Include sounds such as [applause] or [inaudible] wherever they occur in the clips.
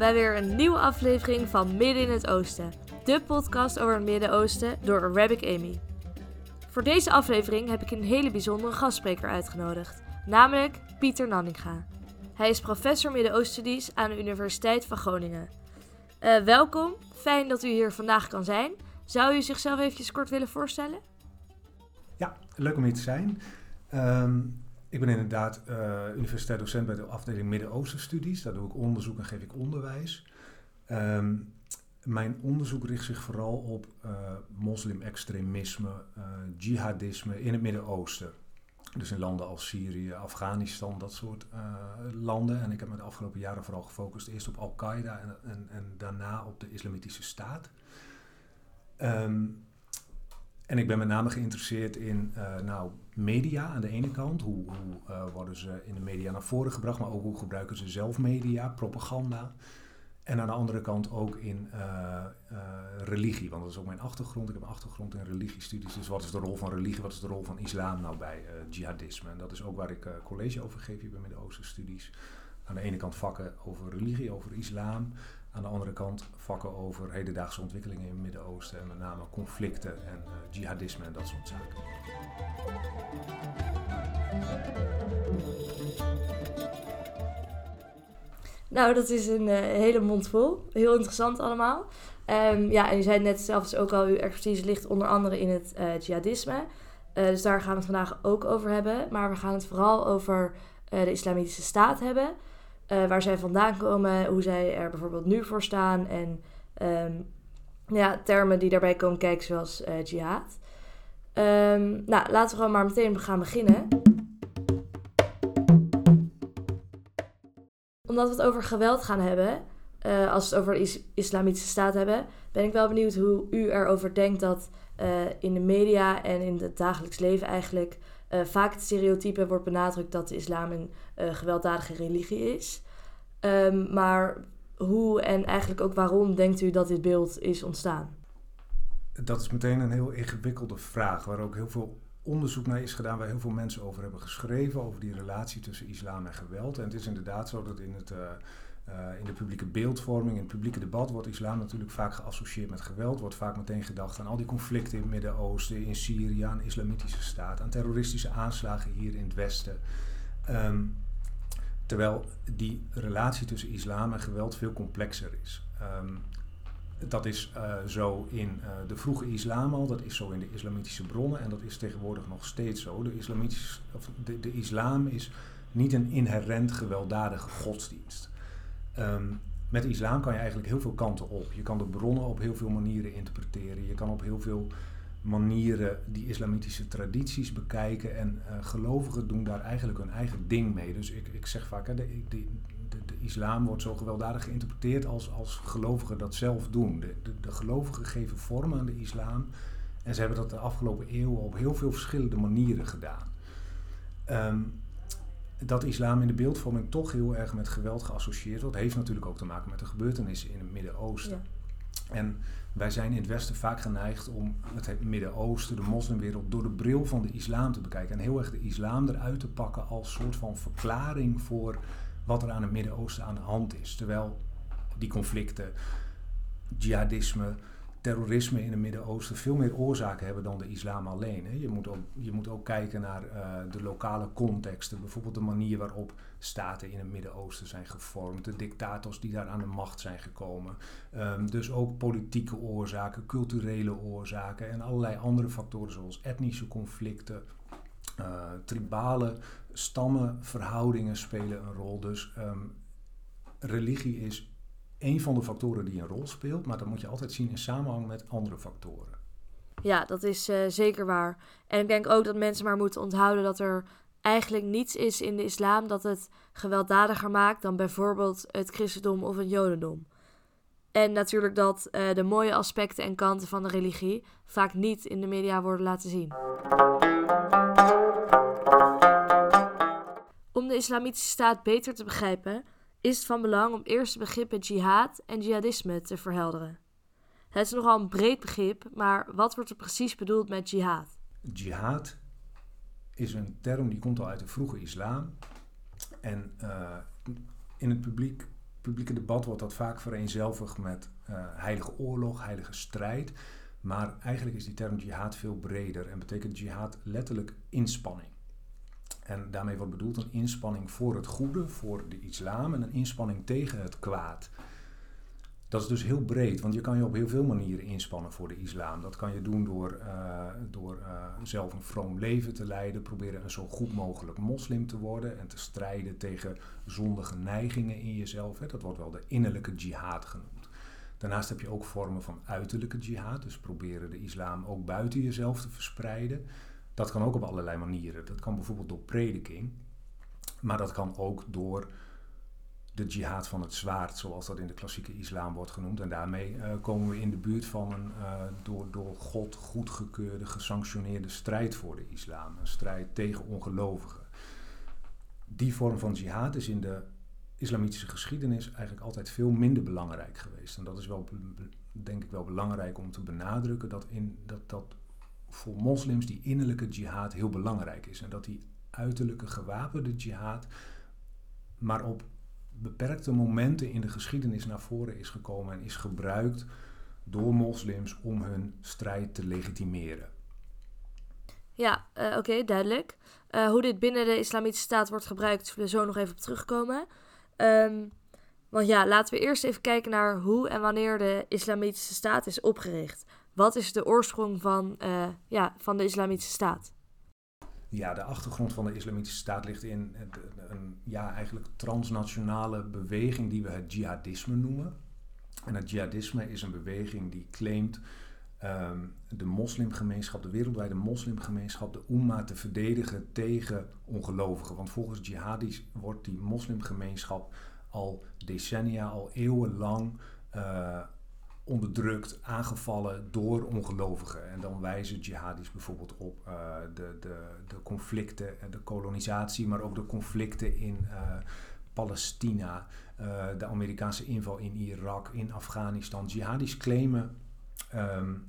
Bij weer een nieuwe aflevering van Midden in het Oosten, de podcast over het Midden-Oosten door Arabic Amy. Voor deze aflevering heb ik een hele bijzondere gastspreker uitgenodigd, namelijk Pieter Nanninga. Hij is professor Midden-Oostenstudies aan de Universiteit van Groningen. Uh, welkom, fijn dat u hier vandaag kan zijn. Zou u zichzelf eventjes kort willen voorstellen? Ja, leuk om hier te zijn. Um, ik ben inderdaad uh, universiteit docent bij de afdeling Midden-Oosten Studies. Daar doe ik onderzoek en geef ik onderwijs. Um, mijn onderzoek richt zich vooral op uh, moslim-extremisme, uh, jihadisme in het Midden-Oosten. Dus in landen als Syrië, Afghanistan, dat soort landen. En ik heb me de afgelopen jaren vooral gefocust eerst op Al-Qaeda en, en, daarna op de Islamitische Staat. Um, en ik ben met name geïnteresseerd in nou, media aan de ene kant. Hoe, hoe uh, worden ze in de media naar voren gebracht, maar ook hoe gebruiken ze zelf media, propaganda. En aan de andere kant ook in uh, religie, want dat is ook mijn achtergrond. Ik heb een achtergrond in religiestudies. Dus wat is de rol van religie, wat is de rol van islam nou bij jihadisme? En dat is ook waar ik college over geef hier bij Midden-Oosten Studies. Aan de ene kant vakken over religie, over islam. Aan de andere kant vakken over hedendaagse ontwikkelingen in het Midden-Oosten en met name conflicten en uh, jihadisme en dat soort zaken. Nou, dat is een uh, hele mond vol. Heel interessant allemaal. Um, ja, en u zei net zelfs ook al, uw expertise ligt onder andere in het uh, jihadisme. dus daar gaan we het vandaag ook over hebben. Maar we gaan het vooral over de Islamitische Staat hebben. Uh, waar zij vandaan komen, hoe zij er bijvoorbeeld nu voor staan en um, ja, termen die daarbij komen kijken, zoals uh, jihad. Um, nou, laten we gewoon maar meteen gaan beginnen. Omdat we het over geweld gaan hebben, uh, als we het over de is islamitische staat hebben, ben ik wel benieuwd hoe u erover denkt dat in de media en in het dagelijks leven eigenlijk uh, vaak het stereotype wordt benadrukt dat de islam een uh, gewelddadige religie is. Um, maar hoe en eigenlijk ook waarom denkt u dat dit beeld is ontstaan? Dat is meteen een heel ingewikkelde vraag, waar ook heel veel onderzoek naar is gedaan, waar heel veel mensen over hebben geschreven, over die relatie tussen islam en geweld. En het is inderdaad zo dat in het. Uh, in de publieke beeldvorming, in het publieke debat wordt islam natuurlijk vaak geassocieerd met geweld. Wordt vaak meteen gedacht aan al die conflicten in het Midden-Oosten, in Syrië, aan de islamitische staat, aan terroristische aanslagen hier in het Westen. Um, terwijl die relatie tussen islam en geweld veel complexer is. Um, dat is uh, zo in uh, de vroege islam al, dat is zo in de islamitische bronnen en dat is tegenwoordig nog steeds zo. De, de islam is niet een inherent gewelddadige godsdienst. Um, met islam kan je eigenlijk heel veel kanten op. Je kan de bronnen op heel veel manieren interpreteren. Je kan op heel veel manieren die islamitische tradities bekijken. En uh, gelovigen doen daar eigenlijk hun eigen ding mee. Dus ik, ik zeg vaak, hè, de, de, de, islam wordt zo gewelddadig geïnterpreteerd als, als gelovigen dat zelf doen. De gelovigen geven vorm aan de islam. En ze hebben dat de afgelopen eeuwen op heel veel verschillende manieren gedaan. Um, dat islam in de beeldvorming toch heel erg met geweld geassocieerd wordt, heeft natuurlijk ook te maken met de gebeurtenissen in het Midden-Oosten. Ja. En wij zijn in het Westen vaak geneigd om het Midden-Oosten, de moslimwereld, door de bril van de islam te bekijken. En heel erg de islam eruit te pakken als soort van verklaring voor wat er aan het Midden-Oosten aan de hand is. Terwijl die conflicten, jihadisme, terrorisme in het Midden-Oosten veel meer oorzaken hebben dan de islam alleen. Hè. Je, moet ook, je moet ook kijken naar uh, de lokale contexten. Bijvoorbeeld de manier waarop staten in het Midden-Oosten zijn gevormd. De dictators die daar aan de macht zijn gekomen. Um, dus ook politieke oorzaken, culturele oorzaken en allerlei andere factoren zoals etnische conflicten. Uh, tribale stammenverhoudingen spelen een rol. Dus um, religie is een van de factoren die een rol speelt, maar dat moet je altijd zien in samenhang met andere factoren. Ja, dat is uh, zeker waar. En ik denk ook dat mensen maar moeten onthouden dat er eigenlijk niets is in de islam dat het gewelddadiger maakt dan bijvoorbeeld het christendom of het jodendom. En natuurlijk dat uh, de mooie aspecten en kanten van de religie vaak niet in de media worden laten zien. Om de islamitische staat beter te begrijpen, is het van belang om eerst het begrippen jihad en jihadisme te verhelderen. Het is nogal een breed begrip, maar wat wordt er precies bedoeld met jihad? Jihad is een term die komt al uit de vroege islam. En uh, in het publiek publieke debat wordt dat vaak vereenzelvigd met uh, heilige oorlog, heilige strijd. Maar eigenlijk is die term jihad veel breder en betekent jihad letterlijk inspanning. En daarmee wordt bedoeld een inspanning voor het goede, voor de islam en een inspanning tegen het kwaad. Dat is dus heel breed, want je kan je op heel veel manieren inspannen voor de islam. Dat kan je doen door, uh, door uh, zelf een vroom leven te leiden, proberen een zo goed mogelijk moslim te worden en te strijden tegen zondige neigingen in jezelf. Hè. Dat wordt wel de innerlijke jihad genoemd. Daarnaast heb je ook vormen van uiterlijke jihad, dus proberen de islam ook buiten jezelf te verspreiden. Dat kan ook op allerlei manieren. Dat kan bijvoorbeeld door prediking, maar dat kan ook door de jihad van het zwaard, zoals dat in de klassieke islam wordt genoemd. En daarmee uh, komen we in de buurt van een uh, door, door God goedgekeurde, gesanctioneerde strijd voor de islam. Een strijd tegen ongelovigen. Die vorm van jihad is in de islamitische geschiedenis eigenlijk altijd veel minder belangrijk geweest. En dat is wel, denk ik wel belangrijk om te benadrukken, dat, in, dat, dat voor moslims die innerlijke jihad heel belangrijk is. En dat die uiterlijke gewapende jihad maar op beperkte momenten in de geschiedenis naar voren is gekomen en is gebruikt door moslims om hun strijd te legitimeren. Ja, uh, oké, duidelijk. Uh, hoe dit binnen de Islamitische Staat wordt gebruikt, zullen we zo nog even op terugkomen. Um, want ja, laten we eerst even kijken naar hoe en wanneer de Islamitische Staat is opgericht. Wat is de oorsprong van, uh, ja, van de Islamitische Staat? Ja, de achtergrond van de Islamitische Staat ligt in een ja, eigenlijk transnationale beweging die we het jihadisme noemen. En het jihadisme is een beweging die claimt um, de moslimgemeenschap, de wereldwijde moslimgemeenschap, de umma te verdedigen tegen ongelovigen. Want volgens jihadis wordt die moslimgemeenschap al decennia, al eeuwenlang uh, onderdrukt, aangevallen door ongelovigen. En dan wijzen jihadis bijvoorbeeld op uh, de, de, de conflicten, de kolonisatie, maar ook de conflicten in uh, Palestina, de Amerikaanse inval in Irak, in Afghanistan. Jihadis claimen um,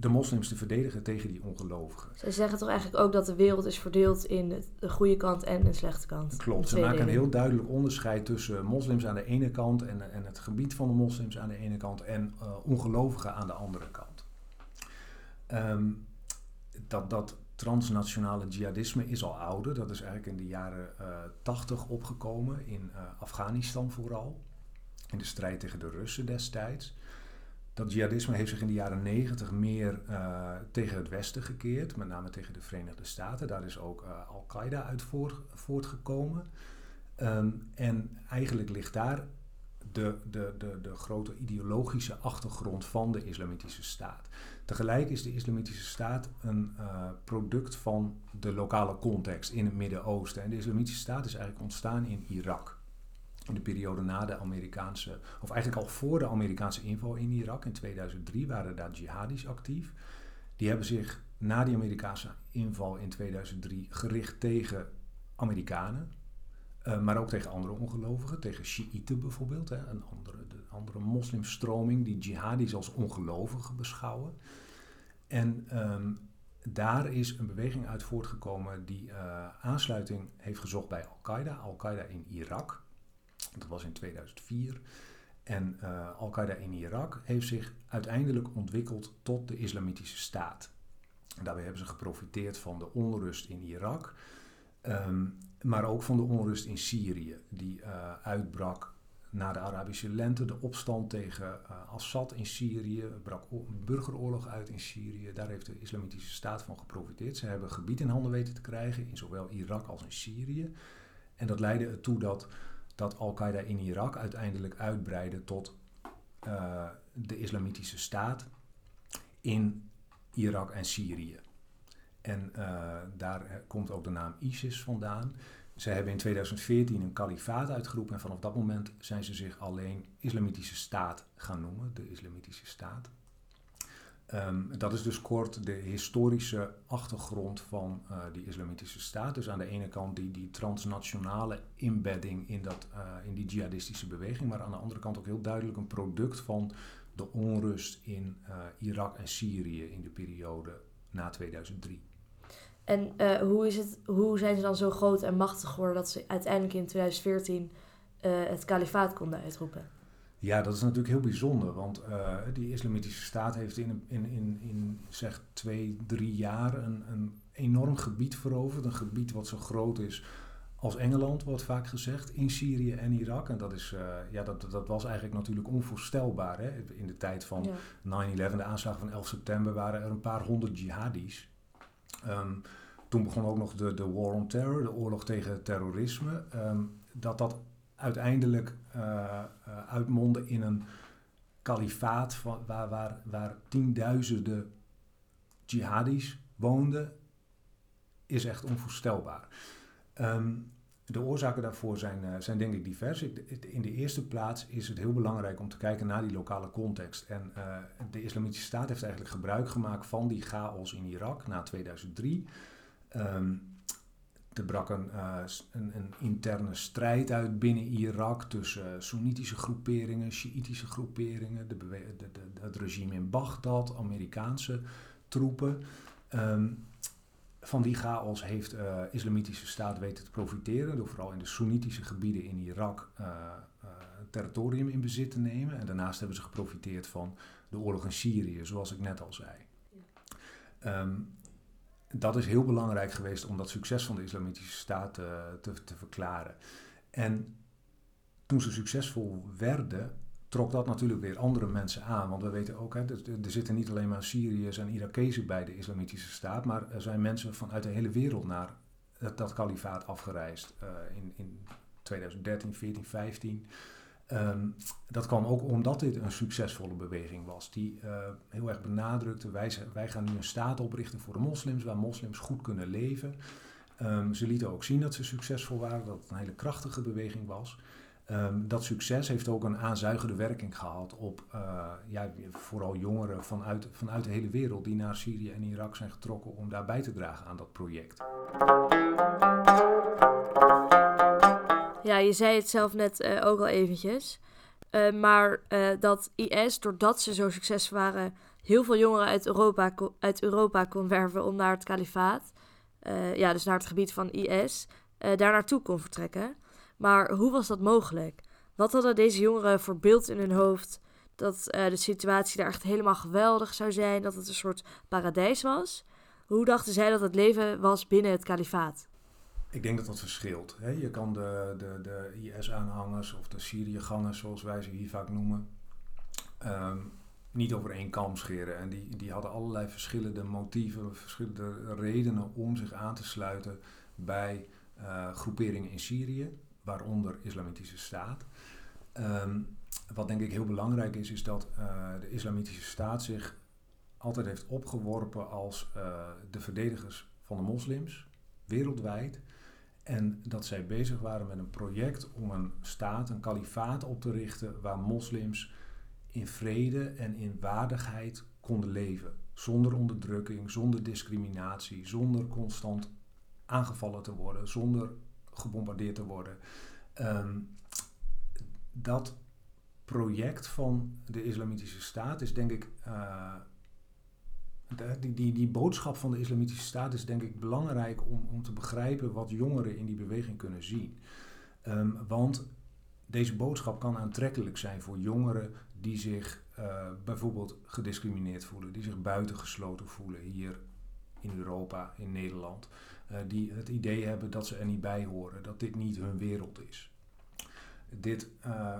de moslims te verdedigen tegen die ongelovigen. Ze zeggen toch eigenlijk ook dat de wereld is verdeeld in de goede kant en de slechte kant? Klopt, ze maken een heel duidelijk onderscheid tussen moslims aan de ene kant en, en het gebied van de moslims aan de ene kant en uh, ongelovigen aan de andere kant. Um, dat, dat transnationale jihadisme is al ouder, dat is eigenlijk in de jaren uh, 80 opgekomen, in uh, Afghanistan vooral, in de strijd tegen de Russen destijds dat jihadisme heeft zich in de jaren negentig meer uh, tegen het Westen gekeerd, met name tegen de Verenigde Staten. Daar is ook uh, Al-Qaeda uit voort, voortgekomen. Um, en eigenlijk ligt daar de, de, de, de grote ideologische achtergrond van de Islamitische Staat. Tegelijk is de Islamitische Staat een uh, product van de lokale context in het Midden-Oosten. En de Islamitische Staat is eigenlijk ontstaan in Irak in de periode na de Amerikaanse, of eigenlijk al voor de Amerikaanse inval in Irak in 2003 waren daar jihadis actief. Die hebben zich na die Amerikaanse inval in 2003 gericht tegen Amerikanen, uh, maar ook tegen andere ongelovigen, tegen Shiiten bijvoorbeeld, een andere, de andere moslimstroming die jihadis als ongelovigen beschouwen. En um, daar is een beweging uit voortgekomen die uh, aansluiting heeft gezocht bij Al-Qaeda, Al-Qaeda in Irak. Dat was in 2004. En uh, Al-Qaeda in Irak heeft zich uiteindelijk ontwikkeld tot de Islamitische Staat. En daarbij hebben ze geprofiteerd van de onrust in Irak, um, maar ook van de onrust in Syrië, die uh, uitbrak na de Arabische lente, de opstand tegen uh, Assad in Syrië, brak een burgeroorlog uit in Syrië. Daar heeft de Islamitische Staat van geprofiteerd. Ze hebben gebied in handen weten te krijgen in zowel Irak als in Syrië. En dat leidde ertoe dat dat Al-Qaeda in Irak uiteindelijk uitbreidde tot uh, de Islamitische Staat in Irak en Syrië. En uh, daar komt ook de naam ISIS vandaan. Ze hebben in 2014 een kalifaat uitgeroepen en vanaf dat moment zijn ze zich alleen Islamitische Staat gaan noemen, de Islamitische Staat. Um, dat is dus kort de historische achtergrond van uh, die islamitische staat. Dus aan de ene kant die, die transnationale inbedding in, dat, uh, in die jihadistische beweging, maar aan de andere kant ook heel duidelijk een product van de onrust in uh, Irak en Syrië in de periode na 2003. En hoe, is het, hoe zijn ze dan zo groot en machtig geworden dat ze uiteindelijk in 2014 het kalifaat konden uitroepen. Ja, dat is natuurlijk heel bijzonder, want uh, die islamitische staat heeft in, in, in, in zeg twee, drie jaar een, een enorm gebied veroverd. Een gebied wat zo groot is als Engeland, wordt vaak gezegd, in Syrië en Irak. En dat, is, uh, ja, dat, dat was eigenlijk natuurlijk onvoorstelbaar. Hè? In de tijd van ja. 9-11, de aanslagen van 11 september, waren er een paar honderd jihadis. Um, toen begon ook nog de, de War on Terror, de oorlog tegen terrorisme. Um, dat dat uiteindelijk uh, uitmondde in een kalifaat van, waar, waar, waar tienduizenden jihadis woonden, is echt onvoorstelbaar. Um, de oorzaken daarvoor zijn, uh, zijn denk ik divers. In de eerste plaats is het heel belangrijk om te kijken naar die lokale context. En de Islamitische Staat heeft eigenlijk gebruik gemaakt van die chaos in Irak na 2003. Um, er brak een, uh, een, een, interne strijd uit binnen Irak tussen uh, Soenitische groeperingen, Sjiitische groeperingen, de de, de, het regime in Bagdad, Amerikaanse troepen. Um, van die chaos heeft de uh, Islamitische Staat weten te profiteren door vooral in de Soenitische gebieden in Irak territorium in bezit te nemen. En daarnaast hebben ze geprofiteerd van de oorlog in Syrië, zoals ik net al zei. Um, dat is heel belangrijk geweest om dat succes van de Islamitische Staat uh, te, te verklaren. En toen ze succesvol werden, trok dat natuurlijk weer andere mensen aan. Want we weten ook, hè, er zitten niet alleen maar Syriërs en Irakezen bij de Islamitische Staat, maar er zijn mensen vanuit de hele wereld naar dat, kalifaat afgereisd. Uh, in, in 2013, 14, 15. Um, dat kwam ook omdat dit een succesvolle beweging was, die uh, heel erg benadrukte: wij, wij gaan nu een staat oprichten voor de moslims, waar moslims goed kunnen leven. Um, ze lieten ook zien dat ze succesvol waren, dat het een hele krachtige beweging was. Um, dat succes heeft ook een aanzuigende werking gehad op uh, ja, vooral jongeren vanuit, vanuit de hele wereld die naar Syrië en Irak zijn getrokken om daar bij te dragen aan dat project. Ja, je zei het zelf net uh, ook al eventjes. Uh, maar uh, dat IS, doordat ze zo succesvol waren, heel veel jongeren uit Europa, uit Europa kon werven om naar het kalifaat. ja, dus naar het gebied van IS. daar naartoe kon vertrekken. Maar hoe was dat mogelijk? Wat hadden deze jongeren voor beeld in hun hoofd dat de situatie daar echt helemaal geweldig zou zijn? Dat het een soort paradijs was? Hoe dachten zij dat het leven was binnen het kalifaat? Ik denk dat dat verschilt. Hè. Je kan de, de, de IS-aanhangers of de Syriëgangers, zoals wij ze hier vaak noemen, um, niet over één kam scheren. En die, die hadden allerlei verschillende motieven, verschillende redenen om zich aan te sluiten bij uh, groeperingen in Syrië, waaronder Islamitische Staat. Um, wat denk ik heel belangrijk is, is dat uh, de Islamitische Staat zich altijd heeft opgeworpen als uh, de verdedigers van de moslims, wereldwijd. En dat zij bezig waren met een project om een staat, een kalifaat op te richten waar moslims in vrede en in waardigheid konden leven. Zonder onderdrukking, zonder discriminatie, zonder constant aangevallen te worden, zonder gebombardeerd te worden. Um, dat project van de Islamitische Staat is denk ik uh, die, die, die boodschap van de Islamitische Staat is denk ik belangrijk om, om te begrijpen wat jongeren in die beweging kunnen zien. Um, want deze boodschap kan aantrekkelijk zijn voor jongeren die zich uh, bijvoorbeeld gediscrimineerd voelen, die zich buitengesloten voelen hier in Europa, in Nederland, uh, die het idee hebben dat ze er niet bij horen, dat dit niet hun wereld is. Dit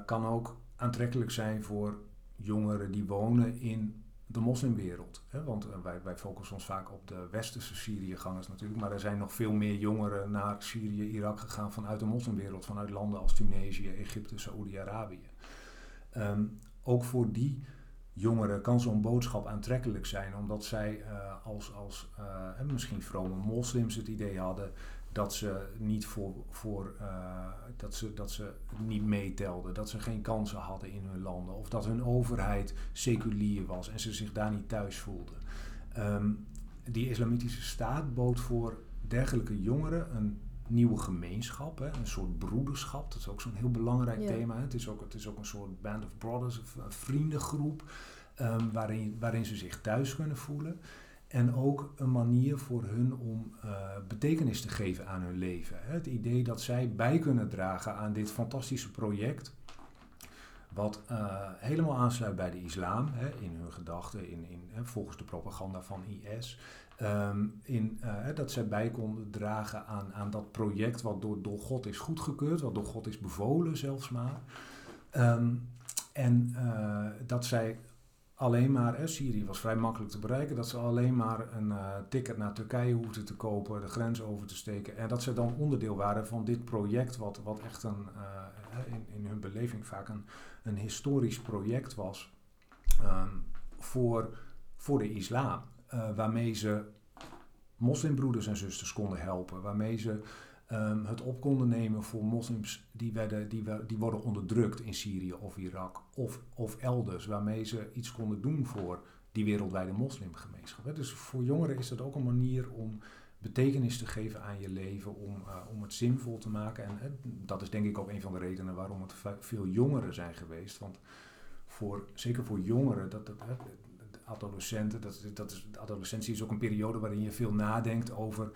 kan ook aantrekkelijk zijn voor jongeren die wonen in de moslimwereld. Want uh, wij, wij focussen ons vaak op de westerse Syriëgangers natuurlijk. Maar er zijn nog veel meer jongeren naar Syrië, Irak gegaan vanuit de moslimwereld. Vanuit landen als Tunesië, Egypte, Saoedi-Arabië. Um, ook voor die jongeren kan zo'n boodschap aantrekkelijk zijn. Omdat zij uh, als, als uh, misschien vrome moslims het idee hadden dat ze niet voor, voor uh, dat, ze, dat ze niet meetelden, dat ze geen kansen hadden in hun landen, of dat hun overheid seculier was en ze zich daar niet thuis voelden. Um, die islamitische staat bood voor dergelijke jongeren een nieuwe gemeenschap, hè, een soort broederschap. Dat is ook zo'n heel belangrijk thema. Hè. Het, is ook, het is ook een soort band of brothers, een vriendengroep, um, waarin, waarin ze zich thuis kunnen voelen. En ook een manier voor hun om betekenis te geven aan hun leven. Het idee dat zij bij kunnen dragen aan dit fantastische project wat helemaal aansluit bij de islam, hè, in hun gedachten, in, in, volgens de propaganda van IS. Ehm, in, uh, dat zij bij konden dragen aan, aan dat project wat door, door God is goedgekeurd, wat door God is bevolen zelfs maar. Ehm, en dat zij alleen maar, hè, Syrië was vrij makkelijk te bereiken, dat ze alleen maar een uh, ticket naar Turkije hoefden te kopen, de grens over te steken. En dat ze dan onderdeel waren van dit project, wat, wat echt een, in, in hun beleving vaak een, een historisch project was um, voor, voor de islam. Uh, waarmee ze moslimbroeders en zusters konden helpen. Waarmee ze um, het op konden nemen voor moslims die, werden, die, die worden onderdrukt in Syrië of Irak of, of elders. Waarmee ze iets konden doen voor die wereldwijde moslimgemeenschap. Dus voor jongeren is dat ook een manier om betekenis te geven aan je leven, om, uh, om het zinvol te maken. En uh, dat is denk ik ook een van de redenen waarom het veel jongeren zijn geweest. Want voor, zeker voor jongeren, dat, dat, adolescenten, dat, dat is, de adolescentie is ook een periode waarin je veel nadenkt over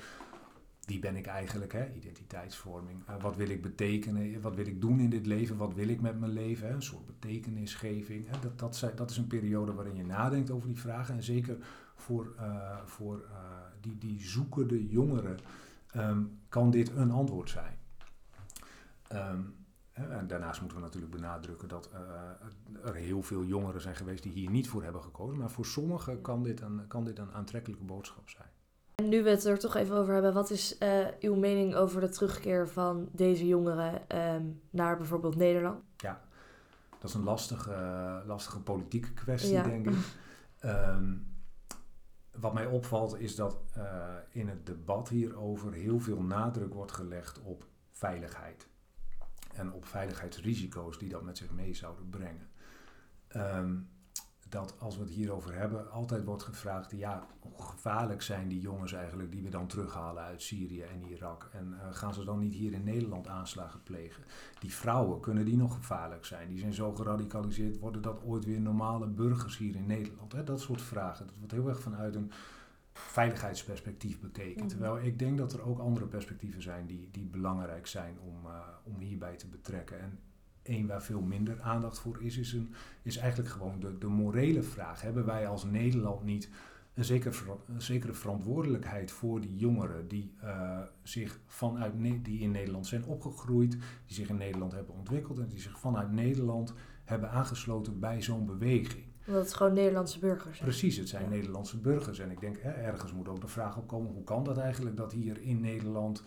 wie ben ik eigenlijk, hè? identiteitsvorming. Uh, wat wil ik betekenen, wat wil ik doen in dit leven, wat wil ik met mijn leven, een soort betekenisgeving. Hè? Dat, dat, dat is een periode waarin je nadenkt over die vragen. En zeker voor, uh, voor uh, die, die zoekende jongeren um, kan dit een antwoord zijn. En daarnaast moeten we natuurlijk benadrukken dat er heel veel jongeren zijn geweest die hier niet voor hebben gekozen. Maar voor sommigen kan dit een, kan dit een aantrekkelijke boodschap zijn. Nu we het er toch even over hebben, wat is uh, uw mening over de terugkeer van deze jongeren um, naar bijvoorbeeld Nederland? Ja, dat is een lastige, lastige politieke kwestie, ja. denk ik. Um, [laughs] wat mij opvalt is dat uh, in het debat hierover heel veel nadruk wordt gelegd op veiligheid en op veiligheidsrisico's die dat met zich mee zouden brengen. Um, dat als we het hierover hebben, altijd wordt gevraagd: ja, hoe gevaarlijk zijn die jongens eigenlijk die we dan terughalen uit Syrië en Irak? En uh, gaan ze dan niet hier in Nederland aanslagen plegen? Die vrouwen, kunnen die nog gevaarlijk zijn? Die zijn zo geradicaliseerd, worden dat ooit weer normale burgers hier in Nederland? Hè? Dat soort vragen. Dat wordt heel erg vanuit een veiligheidsperspectief bekeken. Mhm. Terwijl ik denk dat er ook andere perspectieven zijn die, die belangrijk zijn om, uh, om hierbij te betrekken. En één waar veel minder aandacht voor is, is, een, is eigenlijk gewoon de, de morele vraag. Hebben wij als Nederland niet een zekere, een zekere verantwoordelijkheid voor die jongeren die, uh, zich vanuit die in Nederland zijn opgegroeid, die zich in Nederland hebben ontwikkeld en die zich vanuit Nederland hebben aangesloten bij zo'n beweging? Omdat het gewoon Nederlandse burgers zijn. Precies, het zijn Nederlandse burgers. En ik denk, hè, ergens moet ook de vraag opkomen, hoe kan dat eigenlijk dat hier in Nederland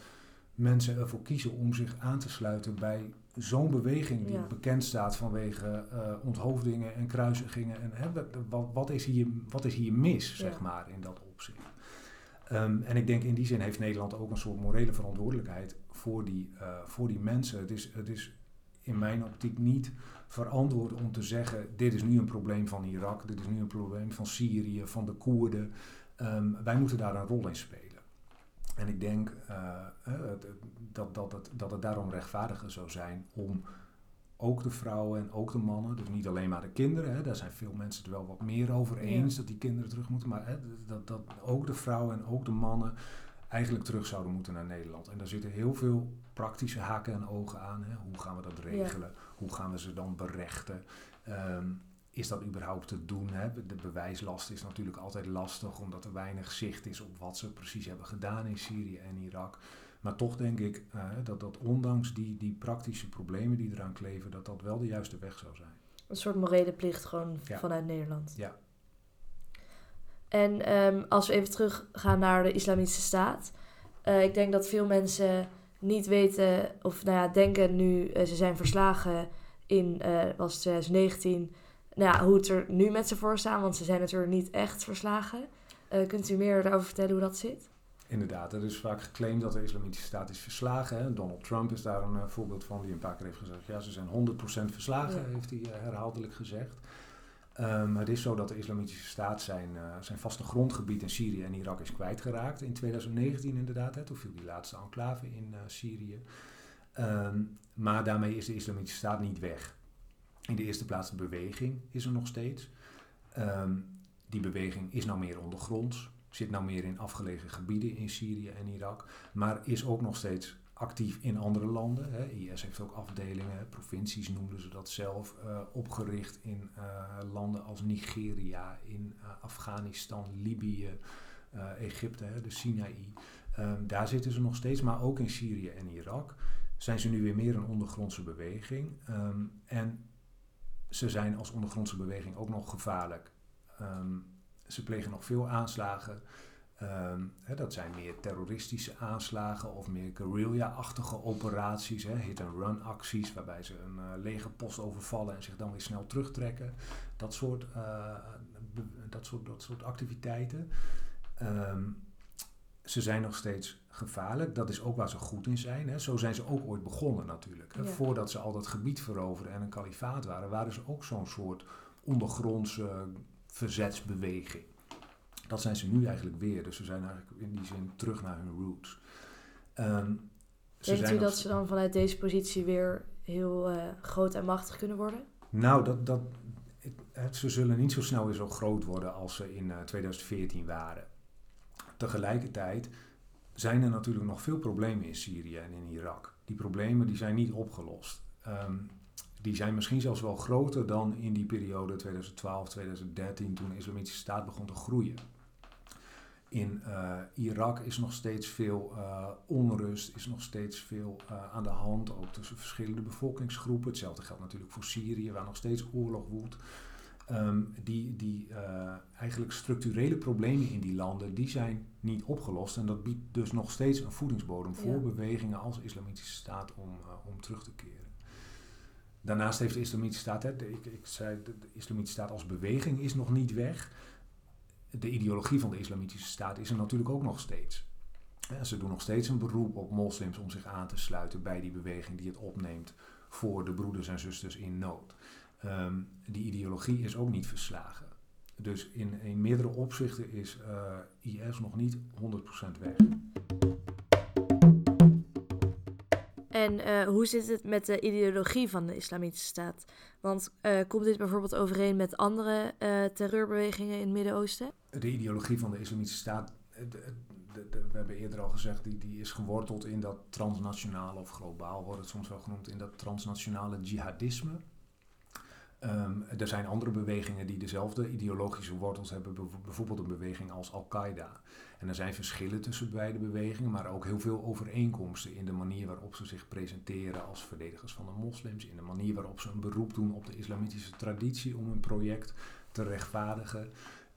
mensen ervoor kiezen om zich aan te sluiten bij zo'n beweging die ja. bekend staat vanwege uh, onthoofdingen en kruisigingen. En hè, wat, wat, is hier, wat is hier mis, zeg maar, in dat opzicht? Um, en ik denk in die zin heeft Nederland ook een soort morele verantwoordelijkheid voor die, uh, voor die mensen. Het is, het is in mijn optiek niet verantwoord om te zeggen: dit is nu een probleem van Irak, dit is nu een probleem van Syrië, van de Koerden. Um, wij moeten daar een rol in spelen. En ik denk uh, dat, dat, het, dat het daarom rechtvaardiger zou zijn om ook de vrouwen en ook de mannen, dus niet alleen maar de kinderen, hè, daar zijn veel mensen het wel wat meer over eens ja. dat die kinderen terug moeten, maar hè, dat, dat ook de vrouwen en ook de mannen eigenlijk terug zouden moeten naar Nederland. En daar zitten heel veel praktische haken en ogen aan. Hè. Hoe gaan we dat regelen? Ja. Hoe gaan we ze dan berechten? Um, is dat überhaupt te doen? Hè? De bewijslast is natuurlijk altijd lastig, omdat er weinig zicht is op wat ze precies hebben gedaan in Syrië en Irak. Maar toch denk ik uh, dat dat ondanks die, die praktische problemen die eraan kleven, dat dat wel de juiste weg zou zijn. Een soort morele plicht gewoon ja. vanuit Nederland. Ja. En um, als we even teruggaan naar de Islamitische Staat. Uh, ik denk dat veel mensen niet weten, of nou ja, denken nu, uh, ze zijn verslagen in, was 2019 nou ja, hoe het er nu met ze voor staat, want ze zijn natuurlijk niet echt verslagen. Uh, kunt u meer daarover vertellen hoe dat zit? Inderdaad, er is vaak geclaimd dat de islamitische staat is verslagen. Hè. Donald Trump is daar een uh, voorbeeld van, die een paar keer heeft gezegd: ja, ze zijn 100% verslagen, ja. heeft hij uh, herhaaldelijk gezegd. Um, het is zo dat de islamitische staat zijn, zijn vaste grondgebied in Syrië en Irak is kwijtgeraakt. In 2019 inderdaad, hè, toen viel die laatste enclave in Syrië. Um, maar daarmee is de islamitische staat niet weg. In de eerste plaats de beweging is er nog steeds. Um, die beweging is nou meer ondergronds. zit nou meer in afgelegen gebieden in Syrië en Irak, maar is ook nog steeds actief in andere landen. Hè. IS heeft ook afdelingen, provincies noemden ze dat zelf, uh, opgericht in uh, landen als Nigeria, in uh, Afghanistan, Libië, Egypte, hè, de Sinaï. Um, daar zitten ze nog steeds, maar ook in Syrië en Irak zijn ze nu weer meer een ondergrondse beweging. Um, en ze zijn als ondergrondse beweging ook nog gevaarlijk. Um, ze plegen nog veel aanslagen. Hè, dat zijn meer terroristische aanslagen of meer guerrilla-achtige operaties, hit-and-run acties, waarbij ze een uh, legerpost overvallen en zich dan weer snel terugtrekken. Dat soort, uh, dat soort, dat soort activiteiten. Um, ze zijn nog steeds gevaarlijk. Dat is ook waar ze goed in zijn. Hè. Zo zijn ze ook ooit begonnen natuurlijk. Hè. Ja. Voordat ze al dat gebied veroverden en een kalifaat waren, waren ze ook zo'n soort ondergrondse verzetsbeweging. Dat zijn ze nu eigenlijk weer. Dus ze zijn eigenlijk in die zin terug naar hun roots. Um, Denkt u dat ze dan vanuit deze positie weer heel uh, groot en machtig kunnen worden? Nou, dat, dat, het, ze zullen niet zo snel weer zo groot worden als ze in uh, 2014 waren. Tegelijkertijd zijn er natuurlijk nog veel problemen in Syrië en in Irak. Die problemen die zijn niet opgelost. Um, die zijn misschien zelfs wel groter dan in die periode 2012, 2013, toen de Islamitische Staat begon te groeien. In uh, Irak is nog steeds veel uh, onrust, is nog steeds veel uh, aan de hand, ook tussen verschillende bevolkingsgroepen. Hetzelfde geldt natuurlijk voor Syrië, waar nog steeds oorlog woedt. Um, die die eigenlijk structurele problemen in die landen, die zijn niet opgelost. En dat biedt dus nog steeds een voedingsbodem voor ja. bewegingen als Islamitische Staat om, om terug te keren. Daarnaast heeft de Islamitische Staat, hè, de, ik, ik zei, de, de Islamitische Staat als beweging is nog niet weg. De ideologie van de Islamitische Staat is er natuurlijk ook nog steeds. Ja, ze doen nog steeds een beroep op moslims om zich aan te sluiten bij die beweging die het opneemt voor de broeders en zusters in nood. Um, die ideologie is ook niet verslagen. Dus in, in meerdere opzichten is uh, IS nog niet 100% weg. En uh, hoe zit het met de ideologie van de Islamitische Staat? Want uh, komt dit bijvoorbeeld overeen met andere terreurbewegingen in het Midden-Oosten? De ideologie van de Islamitische Staat, de, de, de, we hebben eerder al gezegd, die, die is geworteld in dat transnationale, of globaal wordt het soms wel genoemd, in dat transnationale jihadisme. Um, er zijn andere bewegingen die dezelfde ideologische wortels hebben, bijvoorbeeld een beweging als Al-Qaeda. En er zijn verschillen tussen beide bewegingen, maar ook heel veel overeenkomsten in de manier waarop ze zich presenteren als verdedigers van de moslims, in de manier waarop ze een beroep doen op de islamitische traditie om hun project te rechtvaardigen.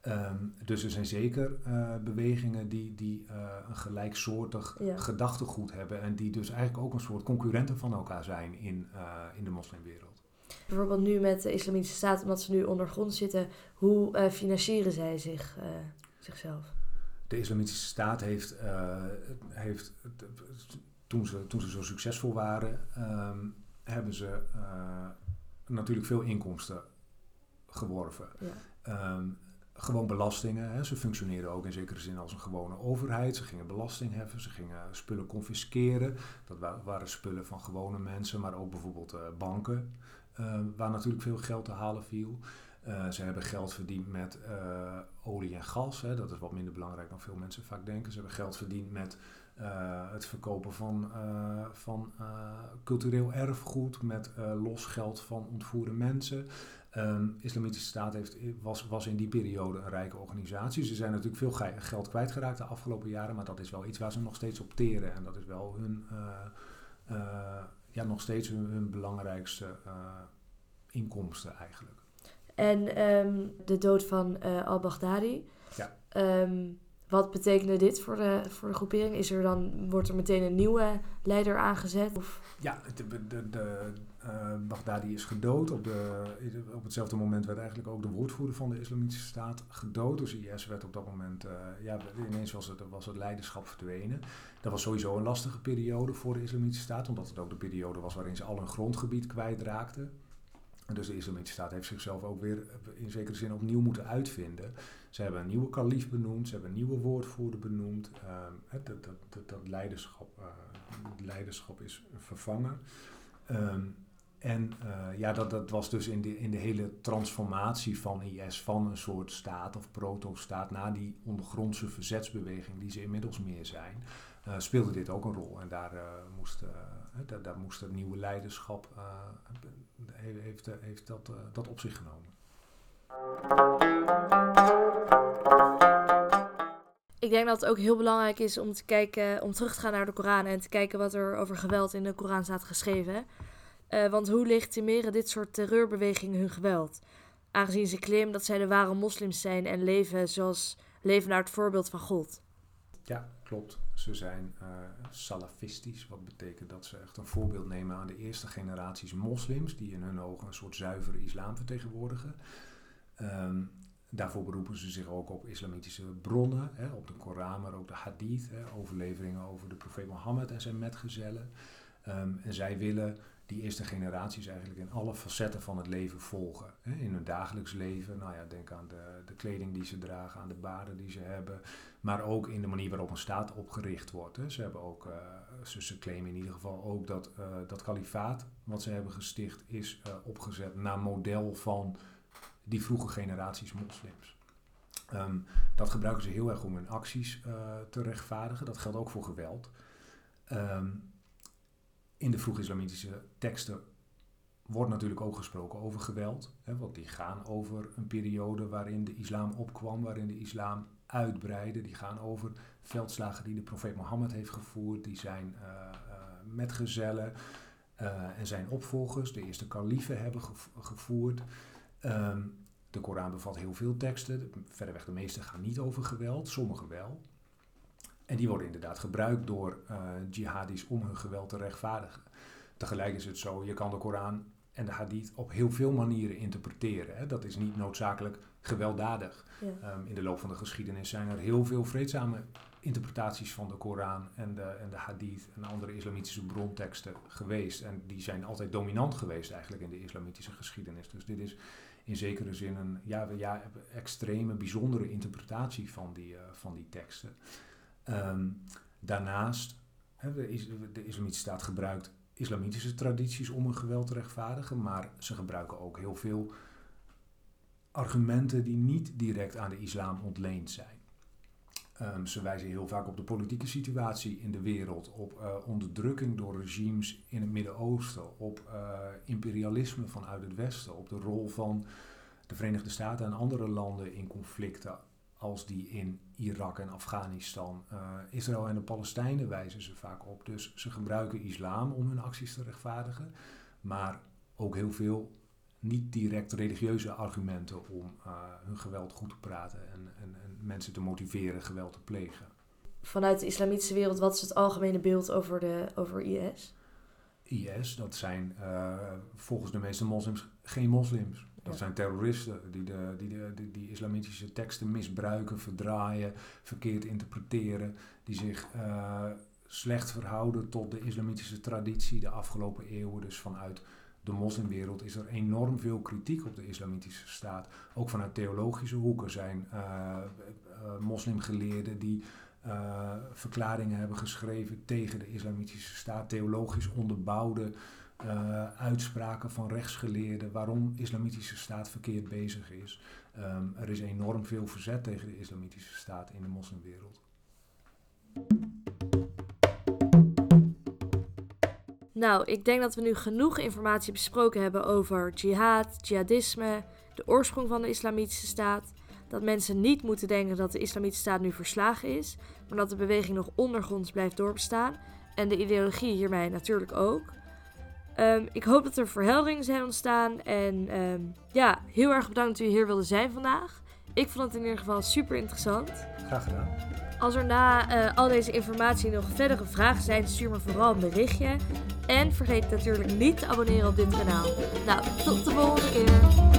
Um, dus er zijn zeker uh, bewegingen die, die uh, een gelijksoortig ja. gedachtegoed hebben en die dus eigenlijk ook een soort concurrenten van elkaar zijn in, uh, in de moslimwereld. Bijvoorbeeld nu met de Islamitische Staat, omdat ze nu ondergrond zitten, hoe financieren zij zich, zichzelf? de Islamitische Staat heeft, uh, heeft toen, ze, toen ze zo succesvol waren, um, hebben ze natuurlijk veel inkomsten geworven. Ja. Um, gewoon belastingen. Hè. Ze functioneerden ook in zekere zin als een gewone overheid. Ze gingen belasting heffen, ze gingen spullen confisceren. Dat wa waren spullen van gewone mensen, maar ook bijvoorbeeld uh, banken, waar natuurlijk veel geld te halen viel. Uh, ze hebben geld verdiend met uh, olie en gas. Hè. Dat is wat minder belangrijk dan veel mensen vaak denken. Ze hebben geld verdiend met het verkopen van, van cultureel erfgoed, met los geld van ontvoerde mensen. Um, Islamitische Staat heeft, was, was in die periode een rijke organisatie. Ze zijn natuurlijk veel geld kwijtgeraakt de afgelopen jaren, maar dat is wel iets waar ze nog steeds op teren. En dat is wel hun, ja, nog steeds hun, hun belangrijkste inkomsten eigenlijk. En um, de dood van uh, al-Baghdadi. Ja. Um, wat betekende dit voor de, voor de groepering? Is er dan, wordt er meteen een nieuwe leider aangezet? Of? Ja, de, de, de uh, Baghdadi is gedood. Op, de, op hetzelfde moment werd eigenlijk ook de woordvoerder van de Islamitische Staat gedood. Dus IS werd op dat moment, uh, ja, ineens was het, was het leiderschap verdwenen. Dat was sowieso een lastige periode voor de Islamitische Staat, omdat het ook de periode was waarin ze al hun grondgebied kwijtraakten. Dus de Islamitische Staat heeft zichzelf ook weer in zekere zin opnieuw moeten uitvinden. Ze hebben een nieuwe kalif benoemd, ze hebben een nieuwe woordvoerder benoemd. Um, dat, dat, dat, dat, leiderschap, uh, leiderschap is vervangen. Um, en ja, dat, dat was dus in de, in de hele transformatie van IS van een soort staat of proto-staat naar die ondergrondse verzetsbeweging die ze inmiddels meer zijn, speelde dit ook een rol. En daar, moest, daar moest het nieuwe leiderschap, heeft, heeft dat, dat op zich genomen. Ik denk dat het ook heel belangrijk is om te kijken, om terug te gaan naar de Koran en te kijken wat er over geweld in de Koran staat geschreven. Uh, want hoe legitimeren dit soort terreurbewegingen hun geweld? Aangezien ze claimen dat zij de ware moslims zijn en leven zoals leven naar het voorbeeld van God. Ja, klopt. Ze zijn uh, salafistisch, wat betekent dat ze echt een voorbeeld nemen aan de eerste generaties moslims, die in hun ogen een soort zuivere islam vertegenwoordigen. Um, daarvoor beroepen ze zich ook op islamitische bronnen, hè, op de Koran, maar ook de hadith, hè, overleveringen over de profeet Mohammed en zijn metgezellen. Um, en zij willen die eerste generaties eigenlijk in alle facetten van het leven volgen. Hè. In hun dagelijks leven, nou ja, denk aan de, de kleding die ze dragen, aan de baden die ze hebben, maar ook in de manier waarop een staat opgericht wordt. Hè. Ze, hebben ook, uh, ze, claimen in ieder geval ook dat uh, dat kalifaat wat ze hebben gesticht is uh, opgezet naar model van die vroege generaties moslims. Um, dat gebruiken ze heel erg om hun acties uh, te rechtvaardigen. Dat geldt ook voor geweld. Um, in de vroeg-islamitische teksten wordt natuurlijk ook gesproken over geweld. Hè, want die gaan over een periode waarin de islam opkwam, waarin de islam uitbreidde. Die gaan over veldslagen die de profeet Mohammed heeft gevoerd. Die zijn uh, uh, metgezellen en zijn opvolgers, de eerste kaliefen, hebben gevoerd. Um, de Koran bevat heel veel teksten. Verreweg de meeste gaan niet over geweld, sommige wel. En die worden inderdaad gebruikt door uh, jihadis om hun geweld te rechtvaardigen. Tegelijk is het zo, je kan de Koran en de hadith op heel veel manieren interpreteren. Hè. Dat is niet noodzakelijk gewelddadig. Ja. Um, in de loop van de geschiedenis zijn er heel veel vreedzame interpretaties van de Koran en de, en de hadith en andere islamitische bronteksten geweest. En die zijn altijd dominant geweest eigenlijk in de islamitische geschiedenis. Dus dit is in zekere zin een ja, ja, extreme, bijzondere interpretatie van die, uh, van die teksten. Um, daarnaast, hè, de, de islamitische staat gebruikt islamitische tradities om een geweld te rechtvaardigen, maar ze gebruiken ook heel veel argumenten die niet direct aan de islam ontleend zijn. Um, ze wijzen heel vaak op de politieke situatie in de wereld, op uh, onderdrukking door regimes in het Midden-Oosten, op uh, imperialisme vanuit het Westen, op de rol van de Verenigde Staten en andere landen in conflicten als die in Irak en Afghanistan. Uh, Israël en de Palestijnen wijzen ze vaak op. Dus ze gebruiken islam om hun acties te rechtvaardigen, maar ook heel veel niet direct religieuze argumenten om uh, hun geweld goed te praten en, en, en, mensen te motiveren geweld te plegen. Vanuit de islamitische wereld, wat is het algemene beeld over, de, over IS? IS, dat zijn uh, volgens de meeste moslims geen moslims. Dat ja. zijn terroristen die, de, die, de, die, die, islamitische teksten misbruiken, verdraaien, verkeerd interpreteren, die zich uh, slecht verhouden tot de islamitische traditie de afgelopen eeuwen, dus vanuit de moslimwereld is er enorm veel kritiek op de islamitische staat. Ook vanuit theologische hoeken zijn uh, uh, moslimgeleerden die uh, verklaringen hebben geschreven tegen de islamitische staat, theologisch onderbouwde uitspraken van rechtsgeleerden waarom islamitische staat verkeerd bezig is. Um, er is enorm veel verzet tegen de islamitische staat in de moslimwereld. Nou, ik denk dat we nu genoeg informatie besproken hebben over jihad, jihadisme, de oorsprong van de islamitische staat. Dat mensen niet moeten denken dat de islamitische staat nu verslagen is, maar dat de beweging nog ondergronds blijft doorbestaan. En de ideologie hiermee natuurlijk ook. Um, ik hoop dat er verhelderingen zijn ontstaan. En um, ja, heel erg bedankt dat u hier wilde zijn vandaag. Ik vond het in ieder geval super interessant. Graag gedaan. Als er na uh, al deze informatie nog verdere vragen zijn, stuur me vooral een berichtje. En vergeet natuurlijk niet te abonneren op dit kanaal. Nou, tot de volgende keer.